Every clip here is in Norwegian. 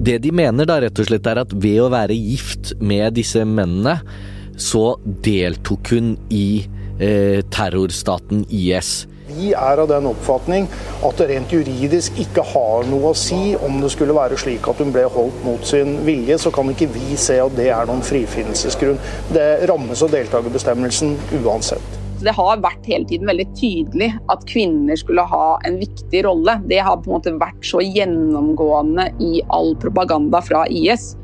Det de mener da rett og slett er at ved å være gift med disse mennene, så deltok hun i eh, terrorstaten IS. Vi er av den oppfatning at det rent juridisk ikke har noe å si om det skulle være slik at hun ble holdt mot sin vilje, så kan ikke vi se at det er noen frifinnelsesgrunn. Det rammes av deltakerbestemmelsen uansett. Det har vært hele tiden veldig tydelig at kvinner skulle ha en viktig rolle. Det har på en måte vært så gjennomgående i all propaganda fra IS.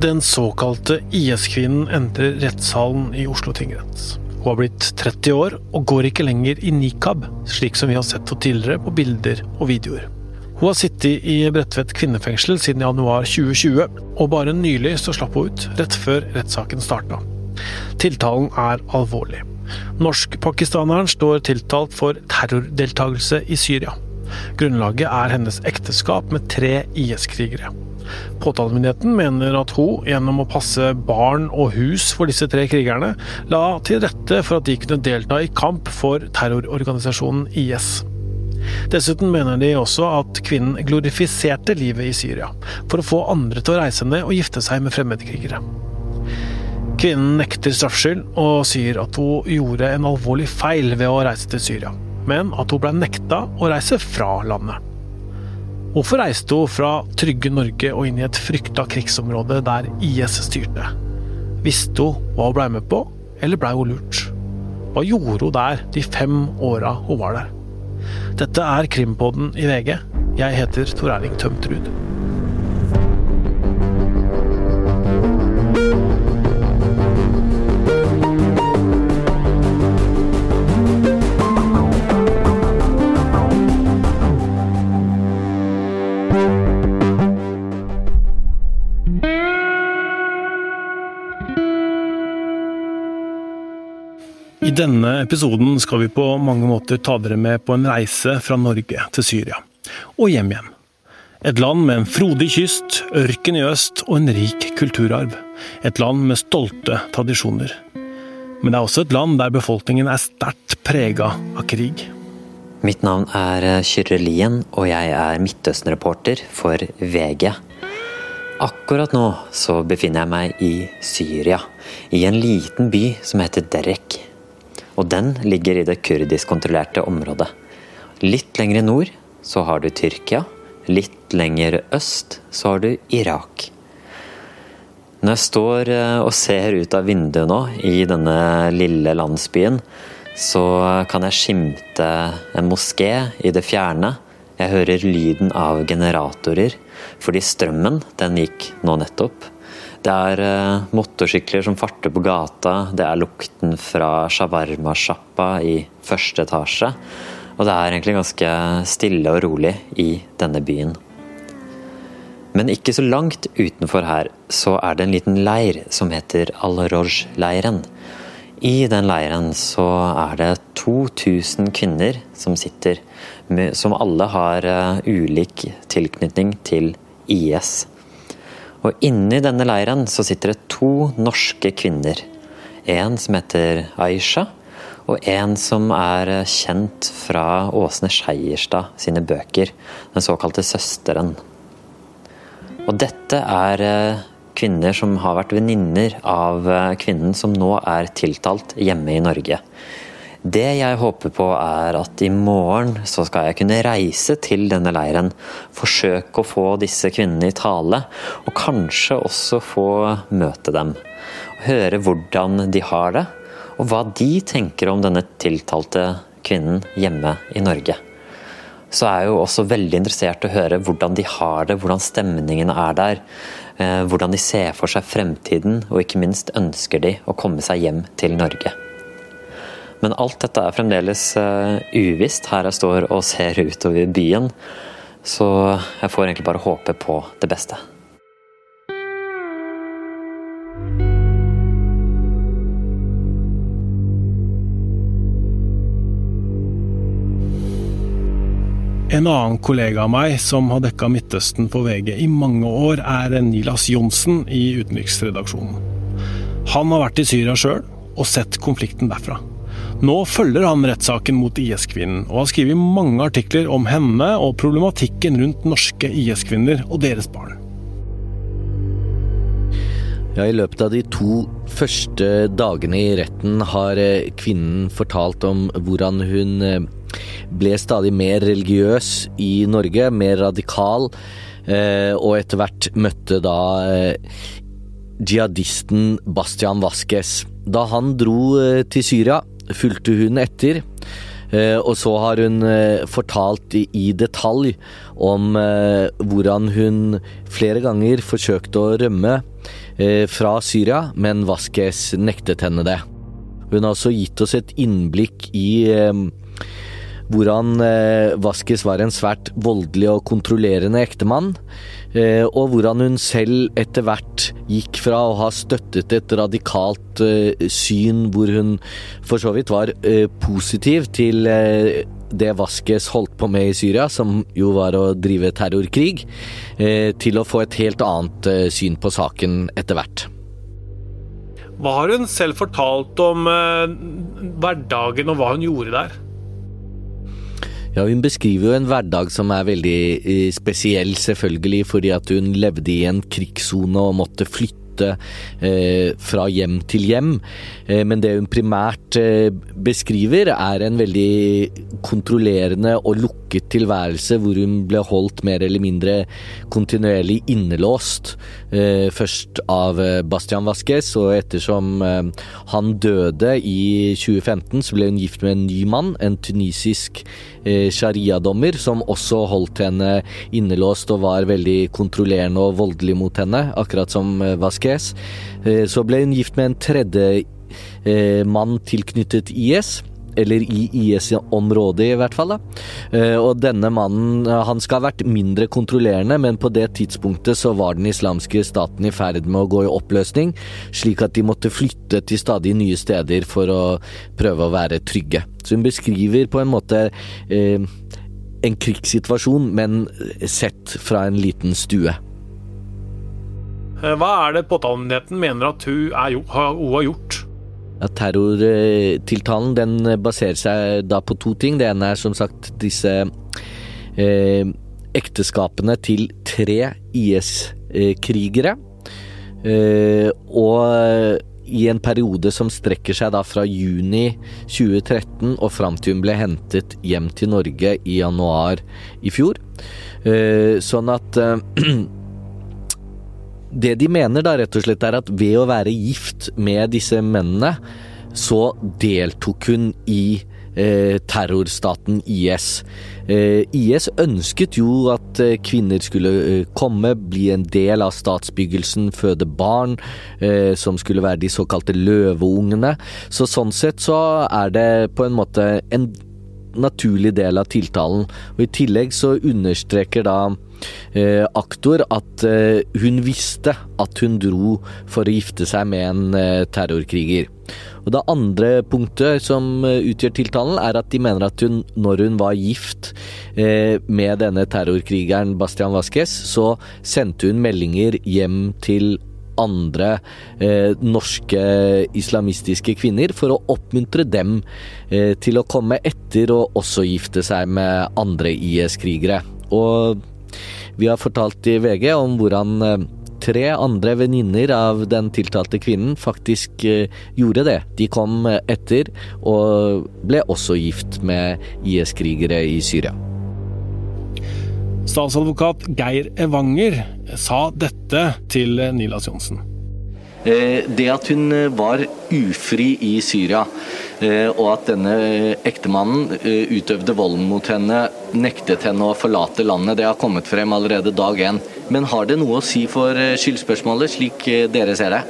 Den såkalte IS-kvinnen endrer rettssalen i Oslo tingrett. Hun har blitt 30 år og går ikke lenger i nikab, slik som vi har sett henne tidligere på bilder og videoer. Hun har sittet i Bredtvet kvinnefengsel siden januar 2020, og bare nylig så slapp hun ut, rett før rettssaken starta. Tiltalen er alvorlig. Norsk-pakistaneren står tiltalt for terrordeltakelse i Syria. Grunnlaget er hennes ekteskap med tre IS-krigere. Påtalemyndigheten mener at hun, gjennom å passe barn og hus for disse tre krigerne, la til rette for at de kunne delta i kamp for terrororganisasjonen IS. Dessuten mener de også at kvinnen glorifiserte livet i Syria, for å få andre til å reise ned og gifte seg med fremmedkrigere. Kvinnen nekter straffskyld og sier at hun gjorde en alvorlig feil ved å reise til Syria, men at hun ble nekta å reise fra landet. Hvorfor reiste hun fra trygge Norge og inn i et frykta krigsområde der IS styrte? Visste hun hva hun blei med på, eller blei hun lurt? Hva gjorde hun der de fem åra hun var der? Dette er Krimpodden i VG. Jeg heter Tor Erling Tømtrud. I denne episoden skal vi på mange måter ta dere med på en reise fra Norge til Syria, og hjem igjen. Et land med en frodig kyst, ørken i øst og en rik kulturarv. Et land med stolte tradisjoner. Men det er også et land der befolkningen er sterkt prega av krig. Mitt navn er Kyrre Lien, og jeg er Midtøsten-reporter for VG. Akkurat nå så befinner jeg meg i Syria, i en liten by som heter Derek og den ligger i det kurdisk-kontrollerte området. Litt lenger nord så har du Tyrkia. Litt lenger øst så har du Irak. Når jeg står eh, og ser ut av vinduet nå i denne lille landsbyen, så kan jeg skimte en moské i det fjerne. Jeg hører lyden av generatorer, fordi strømmen den gikk nå nettopp. Det er eh, motorsykler som farter på gata, det er lukten fra shawarma-sjappa i første etasje. Og det er egentlig ganske stille og rolig i denne byen. Men ikke så langt utenfor her så er det en liten leir som heter Al-Roj-leiren. I den leiren så er det 2000 kvinner som sitter, som alle har eh, ulik tilknytning til IS. Og inni denne leiren så sitter det to norske kvinner. En som heter Aisha, og en som er kjent fra Åsne Skeierstad sine bøker, den såkalte Søsteren. Og dette er eh, kvinner som har vært venninner av eh, kvinnen som nå er tiltalt hjemme i Norge. Det jeg håper på er at i morgen så skal jeg kunne reise til denne leiren, forsøke å få disse kvinnene i tale, og kanskje også få møte dem. Høre hvordan de har det, og hva de tenker om denne tiltalte kvinnen hjemme i Norge. Så er jeg jo også veldig interessert i å høre hvordan de har det, hvordan stemningen er der. Eh, hvordan de ser for seg fremtiden, og ikke minst ønsker de å komme seg hjem til Norge. Men alt dette er fremdeles uh, uvisst her jeg står og ser utover byen. Så jeg får egentlig bare håpe på det beste. En annen kollega av meg som har dekka Midtøsten på VG i mange år, er Nilas Johnsen i utenriksredaksjonen. Han har vært i Syria sjøl og sett konflikten derfra. Nå følger han rettssaken mot IS-kvinnen, og har skrevet mange artikler om henne og problematikken rundt norske IS-kvinner og deres barn. Ja, I løpet av de to første dagene i retten har eh, kvinnen fortalt om hvordan hun eh, ble stadig mer religiøs i Norge, mer radikal, eh, og etter hvert møtte da jihadisten Bastian Vasques. Da han dro til Syria, fulgte hun etter. Eh, og så har hun eh, fortalt i detalj om eh, hvordan hun flere ganger forsøkte å rømme fra Syria, men Vasques nektet henne det. Hun har også gitt oss et innblikk i hvordan Vaskes var en svært voldelig og kontrollerende ektemann. Eh, og hvordan hun selv etter hvert gikk fra å ha støttet et radikalt eh, syn hvor hun for så vidt var eh, positiv til det Vaskes holdt på med i Syria, som jo var å drive terrorkrig, til å få et helt annet syn på saken etter hvert. Hva har hun selv fortalt om hverdagen og hva hun gjorde der? Ja, Hun beskriver jo en hverdag som er veldig eh, spesiell, selvfølgelig, fordi at hun levde i en krigssone og måtte flytte eh, fra hjem til hjem. Eh, men det hun primært beskriver, er en veldig kontrollerende og lukket tilværelse hvor hun ble holdt mer eller mindre kontinuerlig innelåst. Først av Bastian Vasques, og ettersom han døde i 2015, så ble hun gift med en ny mann, en tunisisk sharia-dommer, som også holdt henne innelåst og var veldig kontrollerende og voldelig mot henne, akkurat som Vasquez. Eh, så ble hun gift med en tredje eh, mann tilknyttet IS eller i IS-området i hvert fall. da. Eh, og denne mannen han skal ha vært mindre kontrollerende, men på det tidspunktet så var den islamske staten i ferd med å gå i oppløsning, slik at de måtte flytte til stadig nye steder for å prøve å være trygge. Så hun beskriver på en måte eh, en krigssituasjon, men sett fra en liten stue. Eh, hva er det påtalemyndigheten mener at hun, er, hun har gjort? Ja, terrortiltalen den baserer seg da på to ting. Det ene er som sagt disse eh, ekteskapene til tre IS-krigere. Eh, og i en periode som strekker seg da fra juni 2013 og fram til hun ble hentet hjem til Norge i januar i fjor. Eh, sånn at eh, Det de mener da rett og slett er at ved å være gift med disse mennene, så deltok hun i eh, terrorstaten IS. Eh, IS ønsket jo at eh, kvinner skulle eh, komme, bli en del av statsbyggelsen, føde barn, eh, som skulle være de såkalte løveungene. Så sånn sett så er det på en måte en naturlig del av tiltalen. Og i tillegg så understreker da aktor at eh, hun visste at hun dro for å gifte seg med en eh, terrorkriger. Og Det andre punktet som eh, utgjør tiltalen, er at de mener at hun, når hun var gift eh, med denne terrorkrigeren Bastian Vasques, så sendte hun meldinger hjem til andre eh, norske islamistiske kvinner for å oppmuntre dem eh, til å komme etter og også gifte seg med andre IS-krigere. Og vi har fortalt i VG om hvordan eh, tre andre venninner av den tiltalte kvinnen faktisk eh, gjorde det. De kom etter og ble også gift med IS-krigere i Syria. Statsadvokat Geir Evanger sa dette til Nilas Johnsen. Eh, det at hun eh, var ufri i Syria, eh, og at denne ektemannen utøvde volden mot henne, nektet henne å forlate landet, det har kommet frem allerede dag én. Men har det noe å si for skyldspørsmålet, slik dere ser det?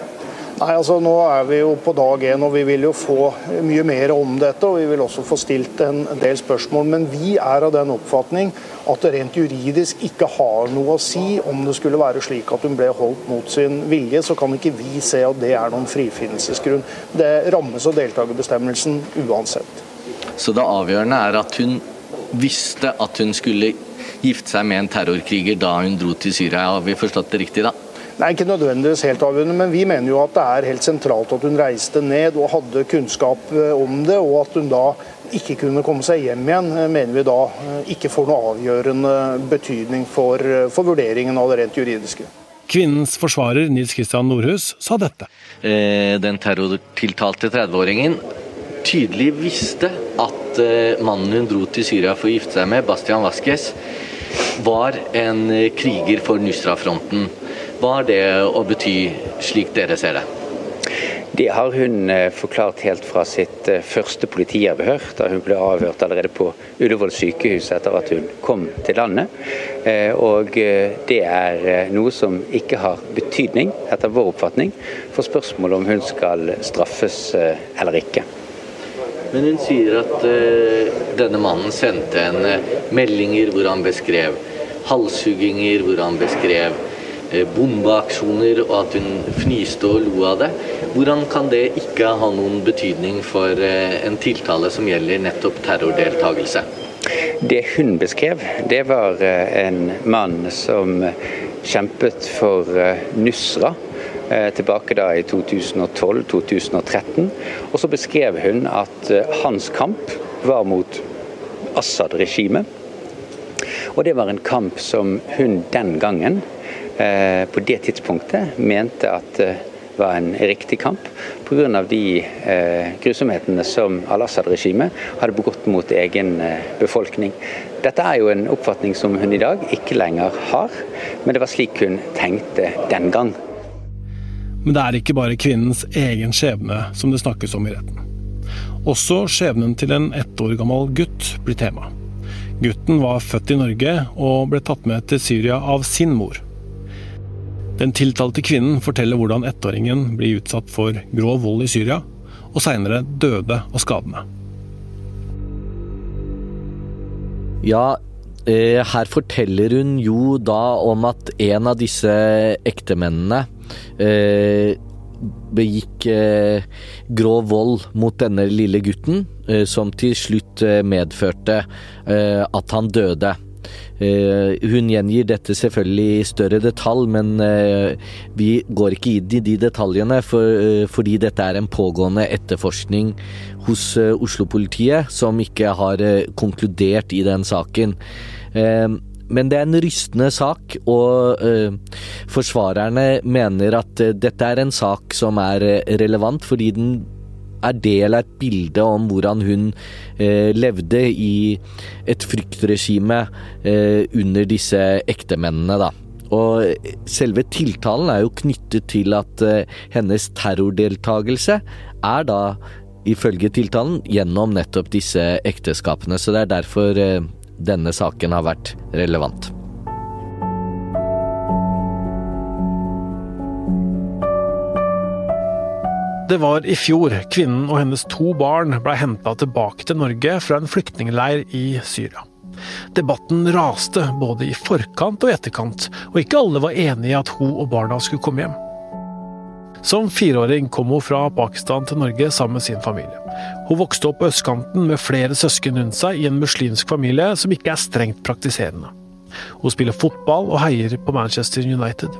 Nei, altså Nå er vi jo på dag én, og vi vil jo få mye mer om dette. og Vi vil også få stilt en del spørsmål. Men vi er av den oppfatning at det rent juridisk ikke har noe å si om det skulle være slik at hun ble holdt mot sin vilje. Så kan ikke vi se at det er noen frifinnelsesgrunn. Det rammes av deltakerbestemmelsen uansett. Så det avgjørende er at hun visste at hun skulle gifte seg med en terrorkriger da hun dro til Syria. Har vi forstått det riktig da? Nei, ikke nødvendigvis helt avgjørende, men vi mener jo at det er helt sentralt at hun reiste ned og hadde kunnskap om det, og at hun da ikke kunne komme seg hjem igjen, mener vi da ikke får noe avgjørende betydning for, for vurderingen av det rent juridiske. Kvinnens forsvarer Nils Kristian Nordhus sa dette. Den terrortiltalte 30-åringen tydelig visste at eh, mannen hun dro til Syria for å gifte seg med, Bastian Vasques, var en eh, kriger for Nusra-fronten. Hva har det å bety, slik dere ser det? Det har hun eh, forklart helt fra sitt første politiavhør, da hun ble avhørt allerede på Ullevål sykehus etter at hun kom til landet. Og det er noe som ikke har betydning, etter vår oppfatning, for spørsmålet om hun skal straffes eller ikke. Men hun sier at denne mannen sendte henne meldinger hvor han beskrev halshugginger, hvor han beskrev bombeaksjoner, og at hun fniste og lo av det. Hvordan kan det ikke ha noen betydning for uh, en tiltale som gjelder nettopp terrordeltakelse? Det hun beskrev, det var en mann som kjempet for Nusra Eh, tilbake da i 2012-2013. Og så beskrev hun at eh, hans kamp var mot Assad-regimet. Og det var en kamp som hun den gangen, eh, på det tidspunktet, mente at var en riktig kamp pga. de grusomhetene som al-Assad-regimet hadde begått mot egen befolkning. Dette er jo en oppfatning som hun i dag ikke lenger har, men det var slik hun tenkte den gang. Men det er ikke bare kvinnens egen skjebne som det snakkes om i retten. Også skjebnen til en ett år gammel gutt blir tema. Gutten var født i Norge og ble tatt med til Syria av sin mor. Den tiltalte kvinnen forteller hvordan ettåringen blir utsatt for grov vold i Syria, og seinere døde av skadene. Ja, eh, her forteller hun jo da om at en av disse ektemennene eh, begikk eh, grov vold mot denne lille gutten, som til slutt medførte at han døde. Eh, hun gjengir dette selvfølgelig i større detalj, men vi går ikke inn i de detaljene, for, fordi dette er en pågående etterforskning hos Oslo-politiet, som ikke har konkludert i den saken. Men det er en rystende sak, og forsvarerne mener at dette er en sak som er relevant, fordi den er del av et bilde om hvordan hun levde i et fryktregime under disse ektemennene, da. Og selve tiltalen er jo knyttet til at hennes terrordeltakelse er da, ifølge tiltalen, gjennom nettopp disse ekteskapene. Så det er derfor denne saken har vært relevant. Det var i fjor kvinnen og hennes to barn ble henta tilbake til Norge fra en flyktningleir i Syria. Debatten raste både i forkant og etterkant, og ikke alle var enige i at hun og barna skulle komme hjem. Som fireåring kom hun fra Pakistan til Norge sammen med sin familie. Hun vokste opp på østkanten med flere søsken rundt seg i en muslimsk familie som ikke er strengt praktiserende. Hun spiller fotball og heier på Manchester United.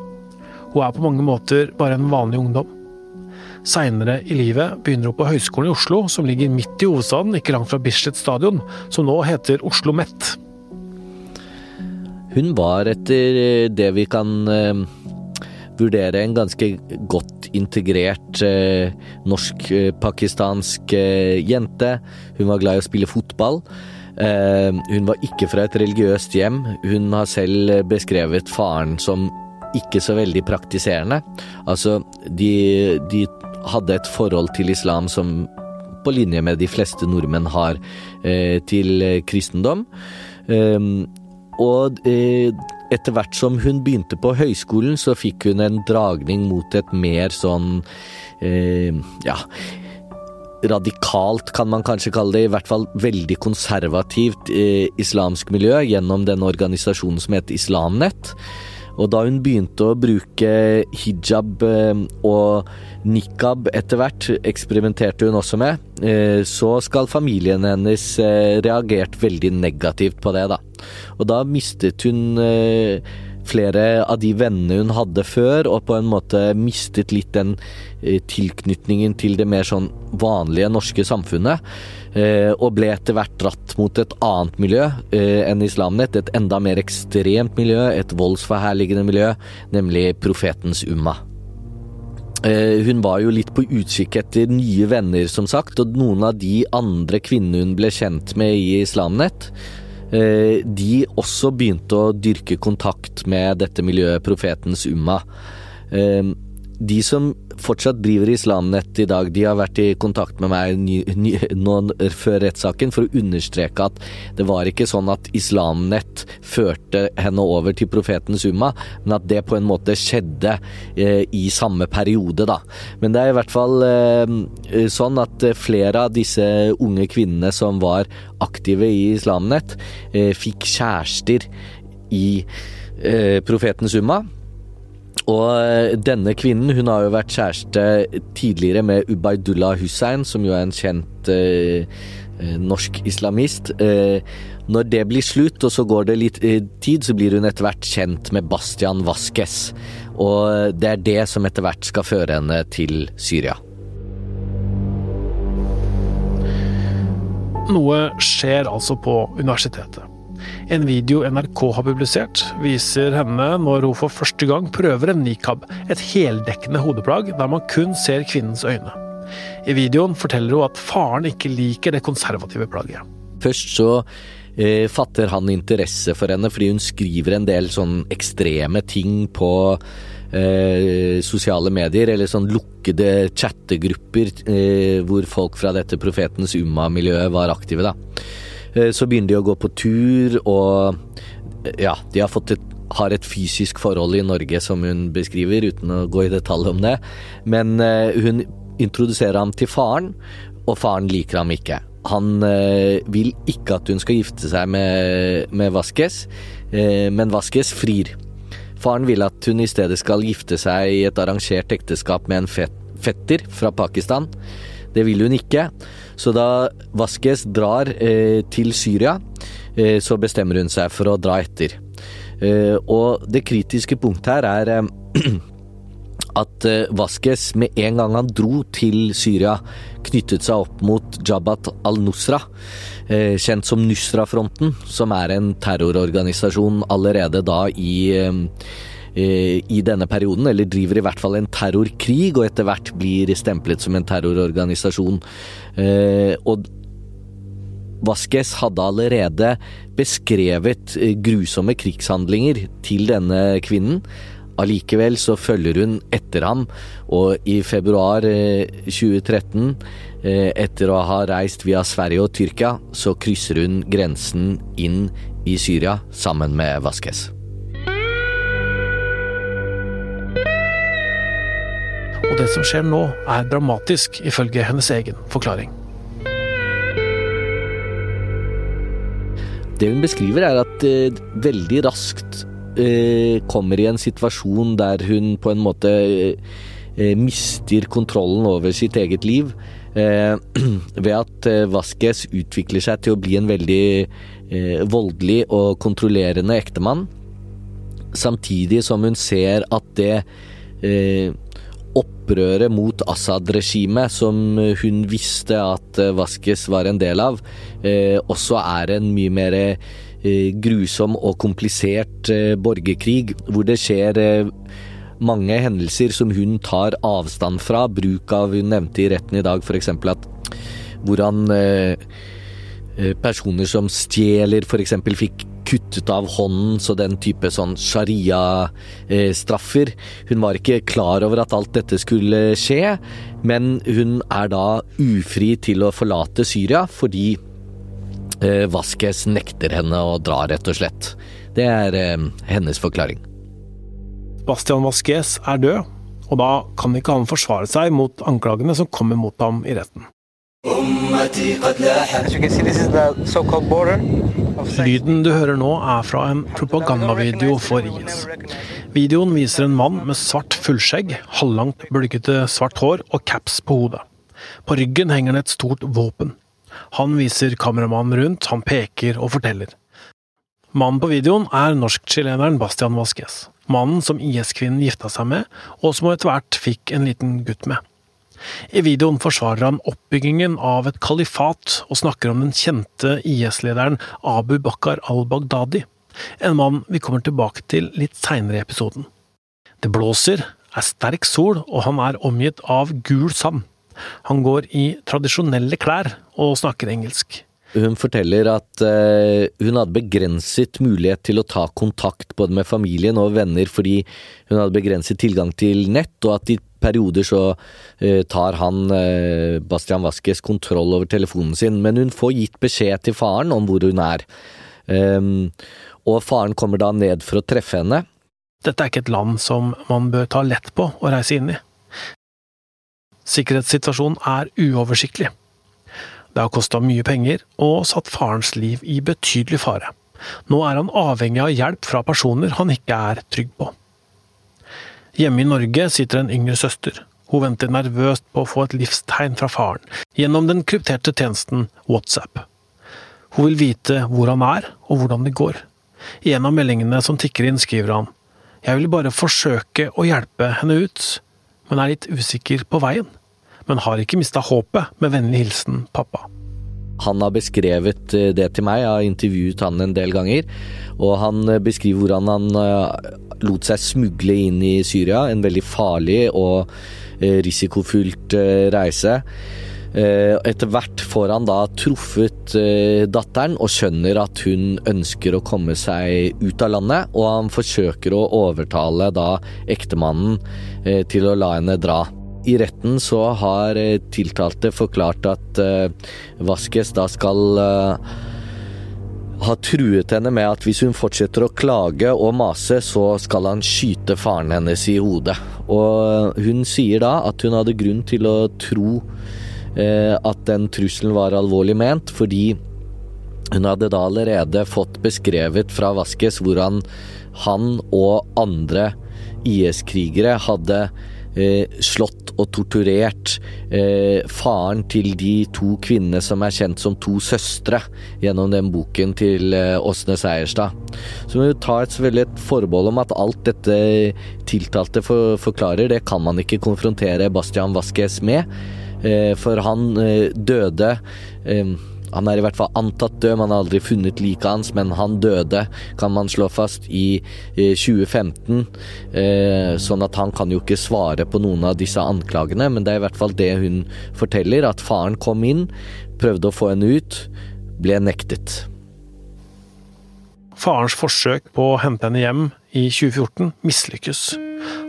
Hun er på mange måter bare en vanlig ungdom. Seinere i livet begynner hun på Høgskolen i Oslo, som ligger midt i hovedstaden, ikke langt fra Bislett stadion, som nå heter Oslo Met. Hun var etter det vi kan eh, vurdere en ganske godt integrert eh, norsk-pakistansk eh, jente. Hun var glad i å spille fotball. Eh, hun var ikke fra et religiøst hjem. Hun har selv beskrevet faren som ikke så veldig praktiserende. Altså, de, de hadde et forhold til islam som på linje med de fleste nordmenn har eh, til kristendom. Um, og eh, etter hvert som hun begynte på høyskolen, så fikk hun en dragning mot et mer sånn eh, ja radikalt, kan man kanskje kalle det, i hvert fall veldig konservativt eh, islamsk miljø gjennom den organisasjonen som heter Islamnett. Og da hun begynte å bruke hijab eh, og nikab etter hvert, eksperimenterte hun også med, eh, så skal familien hennes eh, reagert veldig negativt på det, da. Og da mistet hun flere av de vennene hun hadde før, og på en måte mistet litt den tilknytningen til det mer sånn vanlige norske samfunnet. Eh, og ble etter hvert dratt mot et annet miljø eh, enn Islamnett. Et enda mer ekstremt miljø, et voldsforherligende miljø, nemlig profetens umma. Hun var jo litt på utkikk etter nye venner, som sagt, og noen av de andre kvinnene hun ble kjent med i Islamnett, Eh, de også begynte å dyrke kontakt med dette miljøet, profetens umma. Eh, de som fortsatt driver Islamnett i dag, de har vært i kontakt med meg ny, ny, noen, før rettssaken for å understreke at det var ikke sånn at Islamnett førte henne over til profeten Summa, men at det på en måte skjedde eh, i samme periode, da. Men det er i hvert fall eh, sånn at flere av disse unge kvinnene som var aktive i Islamnett, eh, fikk kjærester i eh, Summa. umma. Og eh, denne kvinnen hun har jo vært kjæreste tidligere med Ubaydullah Hussein, som jo er en kjent eh, eh, norsk islamist. Eh, når det blir slutt, og så går det litt eh, tid, så blir hun etter hvert kjent med Bastian Vasques. Og det er det som etter hvert skal føre henne til Syria. Noe skjer altså på universitetet. En video NRK har publisert, viser henne når hun for første gang prøver en nikab, et heldekkende hodeplagg der man kun ser kvinnens øyne. I videoen forteller hun at faren ikke liker det konservative plagget. Først så eh, fatter han interesse for henne fordi hun skriver en del sånn ekstreme ting på eh, sosiale medier, eller sånn lukkede chattegrupper eh, hvor folk fra dette Profetens Umma-miljøet var aktive, da. Eh, så begynner de å gå på tur, og ja, de har, et, har et fysisk forhold i Norge som hun beskriver, uten å gå i detalj om det. Men eh, hun introduserer ham til faren, og faren liker ham ikke. Han eh, vil ikke at hun skal gifte seg med, med Vasques, men Vasques frir. Faren vil at hun i stedet skal gifte seg i et arrangert ekteskap med en fetter fra Pakistan. Det vil hun ikke. Så da Vasques drar eh, til Syria, eh, så bestemmer hun seg for å dra etter. Eh, og det kritiske punktet her er eh, at eh, Vasques med en gang han dro til Syria, knyttet seg opp mot Jabhat al-Nusra, eh, kjent som Nusra-fronten, som er en terrororganisasjon allerede da i i denne perioden, eller driver i hvert fall en terrorkrig, og etter hvert blir stemplet som en terrororganisasjon. Eh, og Vasques hadde allerede beskrevet eh, grusomme krigshandlinger til denne kvinnen. Allikevel så følger hun etter ham, og i februar 2013, etter å ha reist via Sverige og Tyrkia, så krysser hun grensen inn i Syria sammen med Vasques. Og det som skjer nå, er dramatisk, ifølge hennes egen forklaring. Det hun beskriver, er at uh, veldig raskt eh, kommer i en situasjon der hun på en måte eh, mister kontrollen over sitt eget liv. ved at Vasques utvikler seg til å bli en veldig voldelig og kontrollerende ektemann. Samtidig som hun ser at det opprøret mot Assad-regimet, som hun visste at eh, Vaskes var en del av, eh, også er en mye mer eh, grusom og komplisert borgerkrig, hvor det skjer mange hendelser som hun tar avstand fra. Bruk av Hun nevnte i retten i dag f.eks. at hvordan personer som stjeler f.eks. fikk kuttet av hånden, så den type sånn sharia-straffer. Hun var ikke klar over at alt dette skulle skje, men hun er da ufri til å forlate Syria fordi eh, Vasques nekter henne å dra, rett og slett. Det er eh, hennes forklaring. Bastian Vasques er død, og da kan ikke han forsvare seg mot anklagene som kommer mot ham i retten. Lyden du hører nå er fra en propagandavideo for IS. Videoen viser en mann med svart fullskjegg, halvlangt, bølgete svart hår og caps på hodet. På ryggen henger det et stort våpen. Han viser kameramannen rundt, han peker og forteller. Mannen på videoen er norsk-chileneren Bastian Vasques. Mannen som IS-kvinnen gifta seg med, og som hun etter hvert fikk en liten gutt med. I videoen forsvarer han oppbyggingen av et kalifat, og snakker om den kjente IS-lederen Abu Bakar al-Baghdadi. En mann vi kommer tilbake til litt seinere i episoden. Det blåser, er sterk sol, og han er omgitt av gul sand. Han går i tradisjonelle klær og snakker engelsk. Hun forteller at uh, hun hadde begrenset mulighet til å ta kontakt både med familien og venner fordi hun hadde begrenset tilgang til nett, og at i perioder så uh, tar han, uh, Bastian Vasques, kontroll over telefonen sin. Men hun får gitt beskjed til faren om hvor hun er. Um, og faren kommer da ned for å treffe henne. Dette er ikke et land som man bør ta lett på å reise inn i. Sikkerhetssituasjonen er uoversiktlig. Det har kosta mye penger og satt farens liv i betydelig fare. Nå er han avhengig av hjelp fra personer han ikke er trygg på. Hjemme i Norge sitter en yngre søster. Hun venter nervøst på å få et livstegn fra faren, gjennom den krypterte tjenesten WhatsApp. Hun vil vite hvor han er, og hvordan det går. I en av meldingene som tikker inn, skriver han Jeg vil bare forsøke å hjelpe henne ut, men er litt usikker på veien men har ikke mista håpet, med vennlig hilsen pappa. Han har beskrevet eh, det til meg, jeg har intervjuet han en del ganger. Og han eh, beskriver hvordan han eh, lot seg smugle inn i Syria, en veldig farlig og risikofylt reise. Etter hvert får han da truffet datteren og skjønner at hun ønsker å komme seg ut av landet, og han forsøker å overtale da ektemannen til å la henne dra. I retten så har eh, tiltalte forklart at uh, Vasques da skal uh, ha truet henne med at hvis hun fortsetter å klage og mase, så skal han skyte faren hennes i hodet. Og hun sier da at hun hadde grunn til å tro uh, at den trusselen var alvorlig ment, fordi hun hadde da allerede fått beskrevet fra Vaskes hvordan han og andre IS-krigere hadde eh, slått og torturert eh, faren til de to kvinnene som er kjent som to søstre, gjennom den boken til eh, Åsne Seierstad. Så må vi ta et, et forbehold om at alt dette tiltalte for, forklarer, det kan man ikke konfrontere Bastian Vasques med, eh, for han eh, døde eh, han er i hvert fall antatt død, man har aldri funnet liket hans, men han døde, kan man slå fast, i 2015. Eh, sånn at han kan jo ikke svare på noen av disse anklagene, men det er i hvert fall det hun forteller, at faren kom inn, prøvde å få henne ut, ble nektet. Farens forsøk på å hente henne hjem i 2014 mislykkes.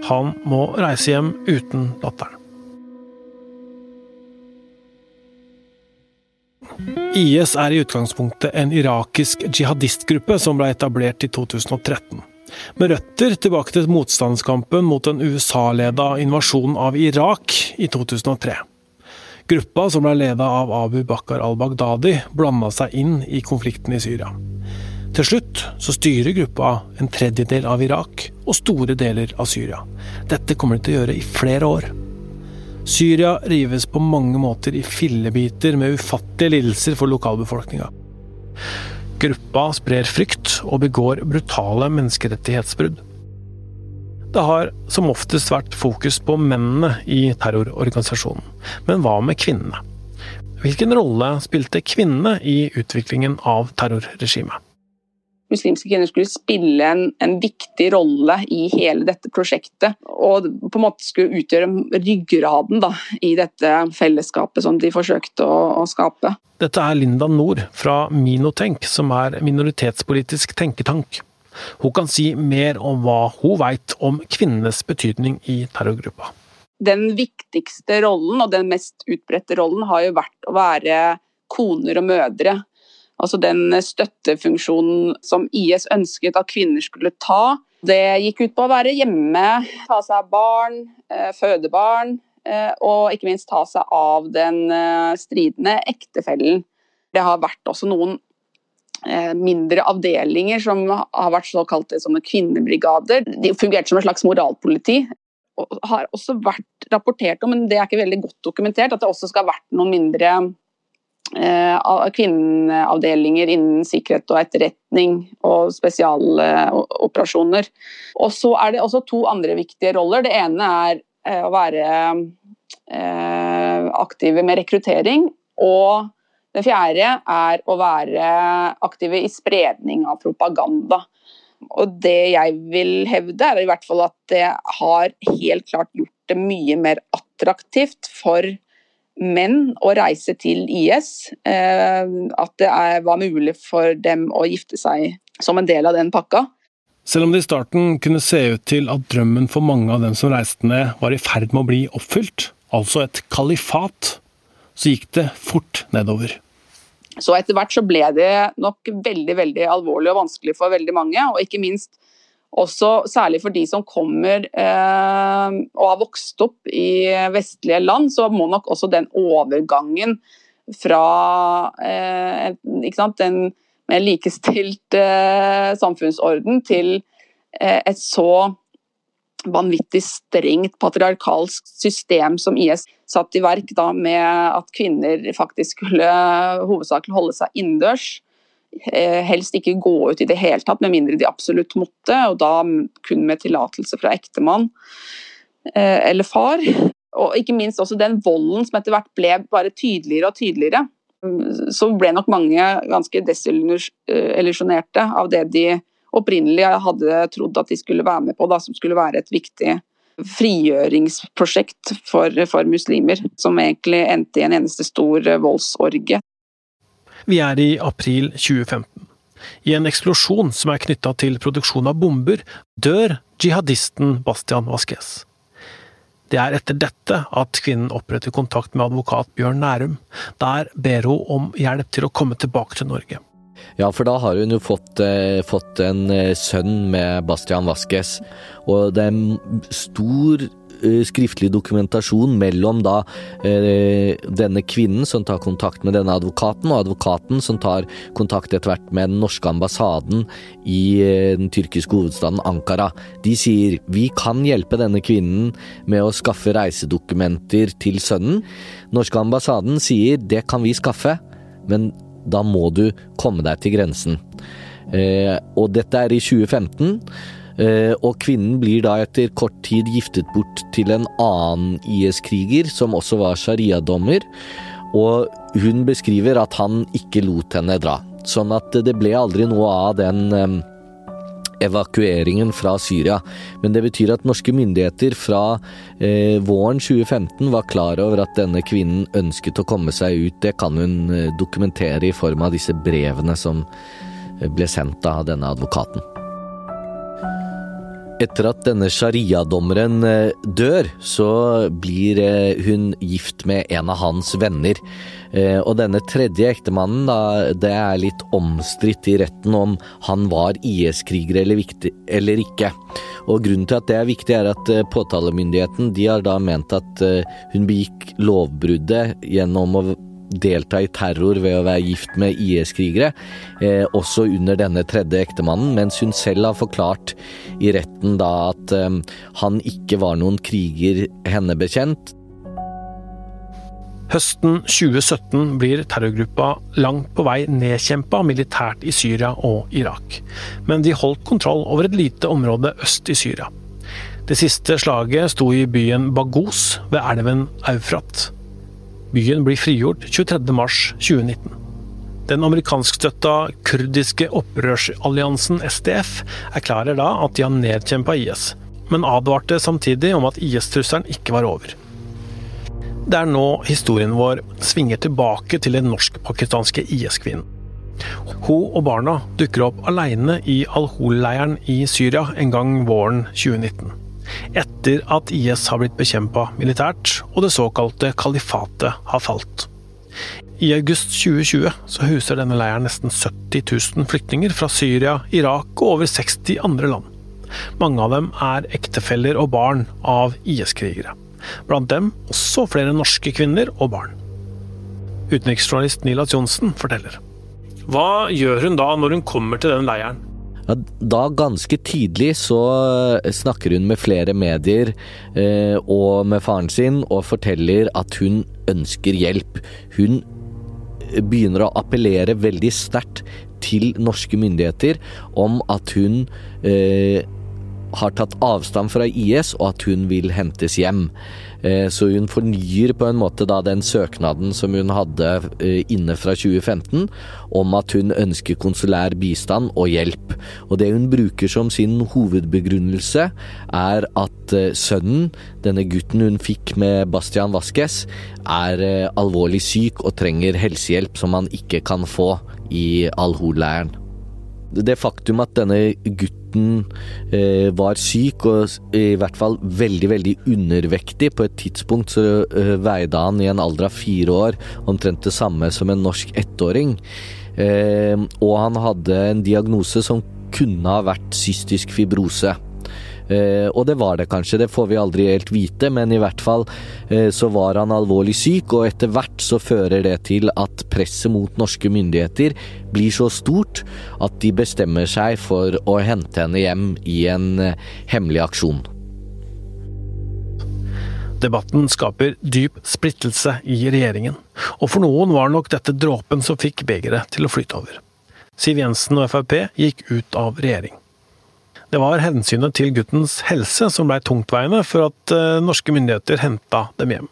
Han må reise hjem uten datteren. IS er i utgangspunktet en irakisk jihadistgruppe som ble etablert i 2013. Med røtter tilbake til motstandskampen mot den USA-leda invasjonen av Irak i 2003. Gruppa, som ble leda av Abu Bakar al-Baghdadi, blanda seg inn i konflikten i Syria. Til slutt så styrer gruppa en tredjedel av Irak og store deler av Syria. Dette kommer de til å gjøre i flere år. Syria rives på mange måter i fillebiter med ufattelige lidelser for lokalbefolkninga. Gruppa sprer frykt og begår brutale menneskerettighetsbrudd. Det har som oftest vært fokus på mennene i terrororganisasjonen, men hva med kvinnene? Hvilken rolle spilte kvinnene i utviklingen av terrorregimet? Muslimske kvinner skulle spille en, en, viktig rolle i hele dette prosjektet. Og på en måte skulle utgjøre ryggraden da, i dette fellesskapet som de forsøkte å, å skape. Dette er Linda Nord fra Minotenk, som er minoritetspolitisk tenketank. Hun kan si mer om hva hun veit om kvinnenes betydning i terrorgruppa. Den viktigste rollen, og den mest utbredte rollen, har jo vært å være koner og mødre Altså den støttefunksjonen som IS ønsket at kvinner skulle ta. Det gikk ut på å være hjemme, ta seg av barn, eh, føde barn, eh, og ikke minst ta seg av den eh, stridende ektefellen. Det har vært også noen mindre avdelinger som har vært såkalte kvinnebrigader. De fungerte som et slags moralpoliti. Og har også vært rapportert om, men det er ikke veldig godt dokumentert, at det også skal ha vært noen mindre kvinneavdelinger innen sikkerhet og etterretning og spesialoperasjoner. Og så er det også to andre viktige roller. Det ene er eh, å være aktive med rekruttering. Og det fjerde er å være aktive i spredning av propaganda. Og det jeg vil hevde, er i hvert fall at det har helt klart gjort det mye mer attraktivt for menn å reise til IS. Eh, at det var mulig for dem å gifte seg som en del av den pakka. Selv om det i starten kunne se ut til at drømmen for mange av dem som reiste ned, var i ferd med å bli oppfylt, altså et kalifat, så gikk det fort nedover. Så etter hvert så ble det nok veldig veldig alvorlig og vanskelig for veldig mange. Og ikke minst også særlig for de som kommer eh, og har vokst opp i vestlige land, så må nok også den overgangen fra eh, den mer likestilt eh, samfunnsorden til eh, et så vanvittig strengt patriarkalsk system som IS satt i verk, da, med at kvinner faktisk skulle hovedsakelig holde seg innendørs. Eh, helst ikke gå ut i det hele tatt, med mindre de absolutt måtte, og da kun med tillatelse fra ektemann eh, eller far. Og ikke minst også den volden som etter hvert ble bare tydeligere og tydeligere. Så ble nok mange ganske desillusjonerte av det de opprinnelig hadde trodd at de skulle være med på, da, som skulle være et viktig frigjøringsprosjekt for, for muslimer, som egentlig endte i en eneste stor voldsorgie. Vi er i april 2015. I en eksplosjon som er knytta til produksjon av bomber, dør jihadisten Bastian Vasques. Det er etter dette at kvinnen oppretter kontakt med advokat Bjørn Nærum. Der ber hun om hjelp til å komme tilbake til Norge. Ja, for da har hun jo fått, eh, fått en eh, sønn med Bastian Vasques, og det er stor skriftlig dokumentasjon mellom da eh, denne kvinnen som tar kontakt med denne advokaten, og advokaten som tar kontakt etter hvert med den norske ambassaden i eh, den tyrkiske hovedstaden Ankara. De sier vi kan hjelpe denne kvinnen med å skaffe reisedokumenter til sønnen. Norske ambassaden sier det kan vi skaffe, men da må du komme deg til grensen. Eh, og dette er i 2015. Eh, og kvinnen blir da etter kort tid giftet bort til en annen IS-kriger, som også var sharia-dommer. Og hun beskriver at han ikke lot henne dra. Sånn at det ble aldri noe av den eh, evakueringen fra Syria. Men det betyr at norske myndigheter fra eh, våren 2015 var klar over at denne kvinnen ønsket å komme seg ut. Det kan hun eh, dokumentere i form av disse brevene som ble sendt av denne advokaten. Etter at denne sharia-dommeren eh, dør, så blir eh, hun gift med en av hans venner. Eh, og denne tredje ektemannen, da, det er litt omstridt i retten om han var IS-kriger eller, eller, ikke. Og grunnen til at det er viktig, er at påtalemyndigheten de har da ment at hun begikk lovbruddet gjennom å delta i terror ved å være gift med IS-krigere, eh, også under denne tredje ektemannen, mens hun selv har forklart i retten da at eh, han ikke var noen kriger henne bekjent. Høsten 2017 blir terrorgruppa langt på vei nedkjempa militært i Syria og Irak, men de holdt kontroll over et lite område øst i Syria. Det siste slaget sto i byen Bagos ved elven Eufrat. Byen blir frigjort 23.3.2019. Den amerikanskstøtta kurdiske opprørsalliansen SDF erklærer da at de har nedkjempa IS, men advarte samtidig om at IS-trusselen ikke var over. Det er nå historien vår svinger tilbake til den norsk-pakistanske IS-kvinnen. Hun og barna dukker opp alene i Al-Hol-leiren i Syria en gang våren 2019 etter at IS har blitt bekjempa militært og det såkalte kalifatet har falt. I august 2020 så huser denne leiren nesten 70 000 flyktninger fra Syria, Irak og over 60 andre land. Mange av dem er ektefeller og barn av IS-krigere. Blant dem også flere norske kvinner og barn. Utenriksjournalist Nilas Johnsen forteller. Hva gjør hun da når hun kommer til den leiren? Ja, da ganske tidlig så eh, snakker hun med flere medier eh, og med faren sin og forteller at hun ønsker hjelp. Hun begynner å appellere veldig sterkt til norske myndigheter om at hun eh, har tatt avstand fra IS, og at hun vil hentes hjem. Eh, så hun fornyer på en måte da den søknaden som hun hadde eh, inne fra 2015, om at hun ønsker konsulær bistand og hjelp. Og det hun bruker som sin hovedbegrunnelse, er at eh, sønnen, denne gutten hun fikk med Bastian Vasques, er alvorlig syk og trenger helsehjelp som han ikke kan få i Al-Hol-leiren. Det faktum at denne gutten eh, var syk, og i hvert fall veldig, veldig undervektig. På et tidspunkt så eh, veide han i en alder av fire år omtrent det samme som en norsk ettåring. Eh, og han hadde en diagnose som kunne ha vært cystisk fibrose. Eh, og det var det kanskje, det får vi aldri helt vite, men i hvert fall eh, så var han alvorlig syk, og etter hvert så fører det til at presset mot norske myndigheter blir så stort at de bestemmer seg for å hente henne hjem i en eh, hemmelig aksjon. Debatten skaper dyp splittelse i regjeringen, og for noen var nok dette dråpen som fikk begeret til å flyte over. Siv Jensen og Frp gikk ut av regjering. Det var hensynet til guttens helse som blei tungtveiende for at uh, norske myndigheter henta dem hjem.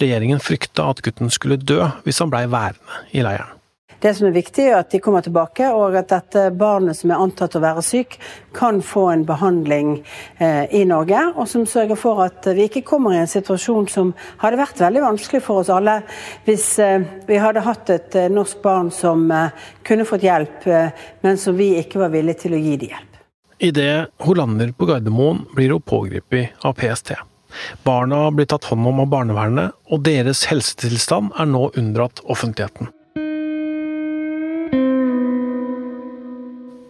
Regjeringen frykta at gutten skulle dø hvis han blei værende i leiren. Det som er viktig, er at de kommer tilbake, og at dette barnet som er antatt å være syk, kan få en behandling eh, i Norge, og som sørger for at vi ikke kommer i en situasjon som hadde vært veldig vanskelig for oss alle hvis eh, vi hadde hatt et eh, norsk barn som eh, kunne fått hjelp, eh, men som vi ikke var villige til å gi det hjelp. Idet hun lander på Gardermoen, blir hun pågrepet av PST. Barna blir tatt hånd om av barnevernet, og deres helsetilstand er nå unndratt offentligheten.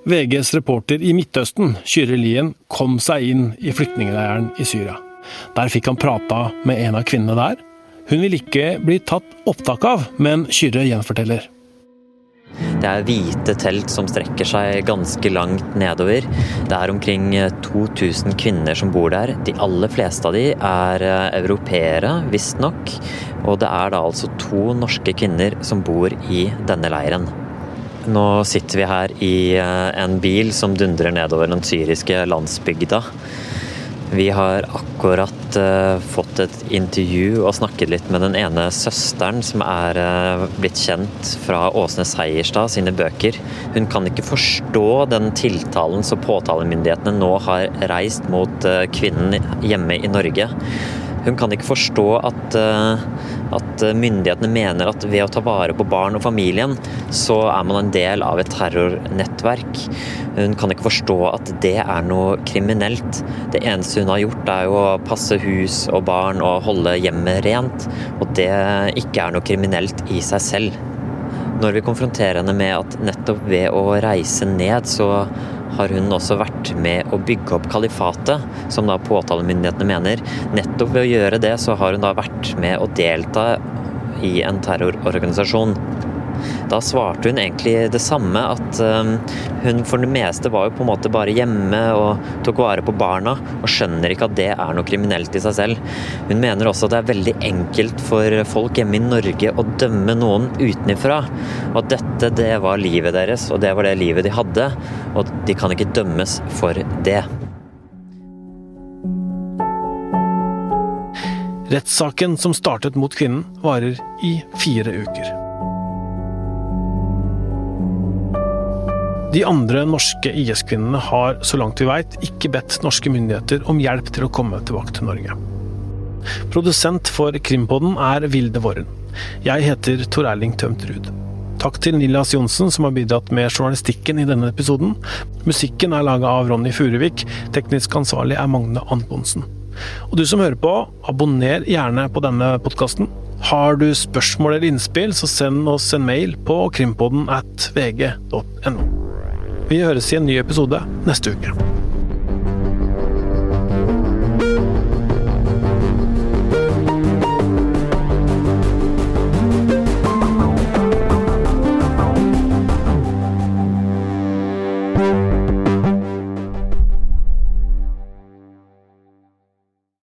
VGs reporter i Midtøsten, Kyrre Lien, kom seg inn i flyktningleiren i Syria. Der fikk han prata med en av kvinnene der. Hun vil ikke bli tatt opptak av, men Kyrre gjenforteller. Det er hvite telt som strekker seg ganske langt nedover. Det er omkring 2000 kvinner som bor der. De aller fleste av de er eh, europeere, visstnok. Og det er da altså to norske kvinner som bor i denne leiren. Nå sitter vi her i eh, en bil som dundrer nedover den syriske landsbygda. Vi har akkurat uh, fått et intervju og snakket litt med den ene søsteren som er uh, blitt kjent fra Åsne Seierstad sine bøker. Hun kan ikke forstå den tiltalen som påtalemyndighetene nå har reist mot uh, kvinnen hjemme i Norge. Hun kan ikke forstå at, eh, at, myndighetene mener at ved å ta vare på barn og familien, så er man en del av et terrornettverk. Hun kan ikke forstå at det er noe kriminelt. Det eneste hun har gjort, er jo å passe hus og barn og holde hjemmet rent. Og det ikke er noe kriminelt i seg selv. Når vi konfronterer henne med at nettopp ved å reise ned, så har hun også vært med å bygge opp kalifatet, som da påtalemyndighetene mener. Nettopp ved å gjøre det, så har hun da vært med å delta i en terrororganisasjon. Da svarte hun egentlig det samme, at um, hun for det meste var jo på en måte bare hjemme og tok vare på barna, og skjønner ikke at det er noe kriminelt i seg selv. Hun mener også at det er veldig enkelt for folk hjemme i Norge å dømme noen utenifra. Og at dette, det var livet deres, og det var det livet de hadde, og de kan ikke dømmes for det. Rettssaken som startet mot kvinnen, varer i fire uker. De andre norske IS-kvinnene har, så langt vi veit, ikke bedt norske myndigheter om hjelp til å komme tilbake til Norge. Produsent for Krimpodden er Vilde Våren. Jeg heter Tor Erling Tømt Ruud. Takk til Nilas Johnsen som har bidratt med journalistikken i denne episoden. Musikken er laga av Ronny Furuvik. Teknisk ansvarlig er Magne Antonsen. Og du som hører på, abonner gjerne på denne podkasten. Har du spørsmål eller innspill, så send oss en mail på krimpodden at vg.no. Vi høres i en ny episode neste uke.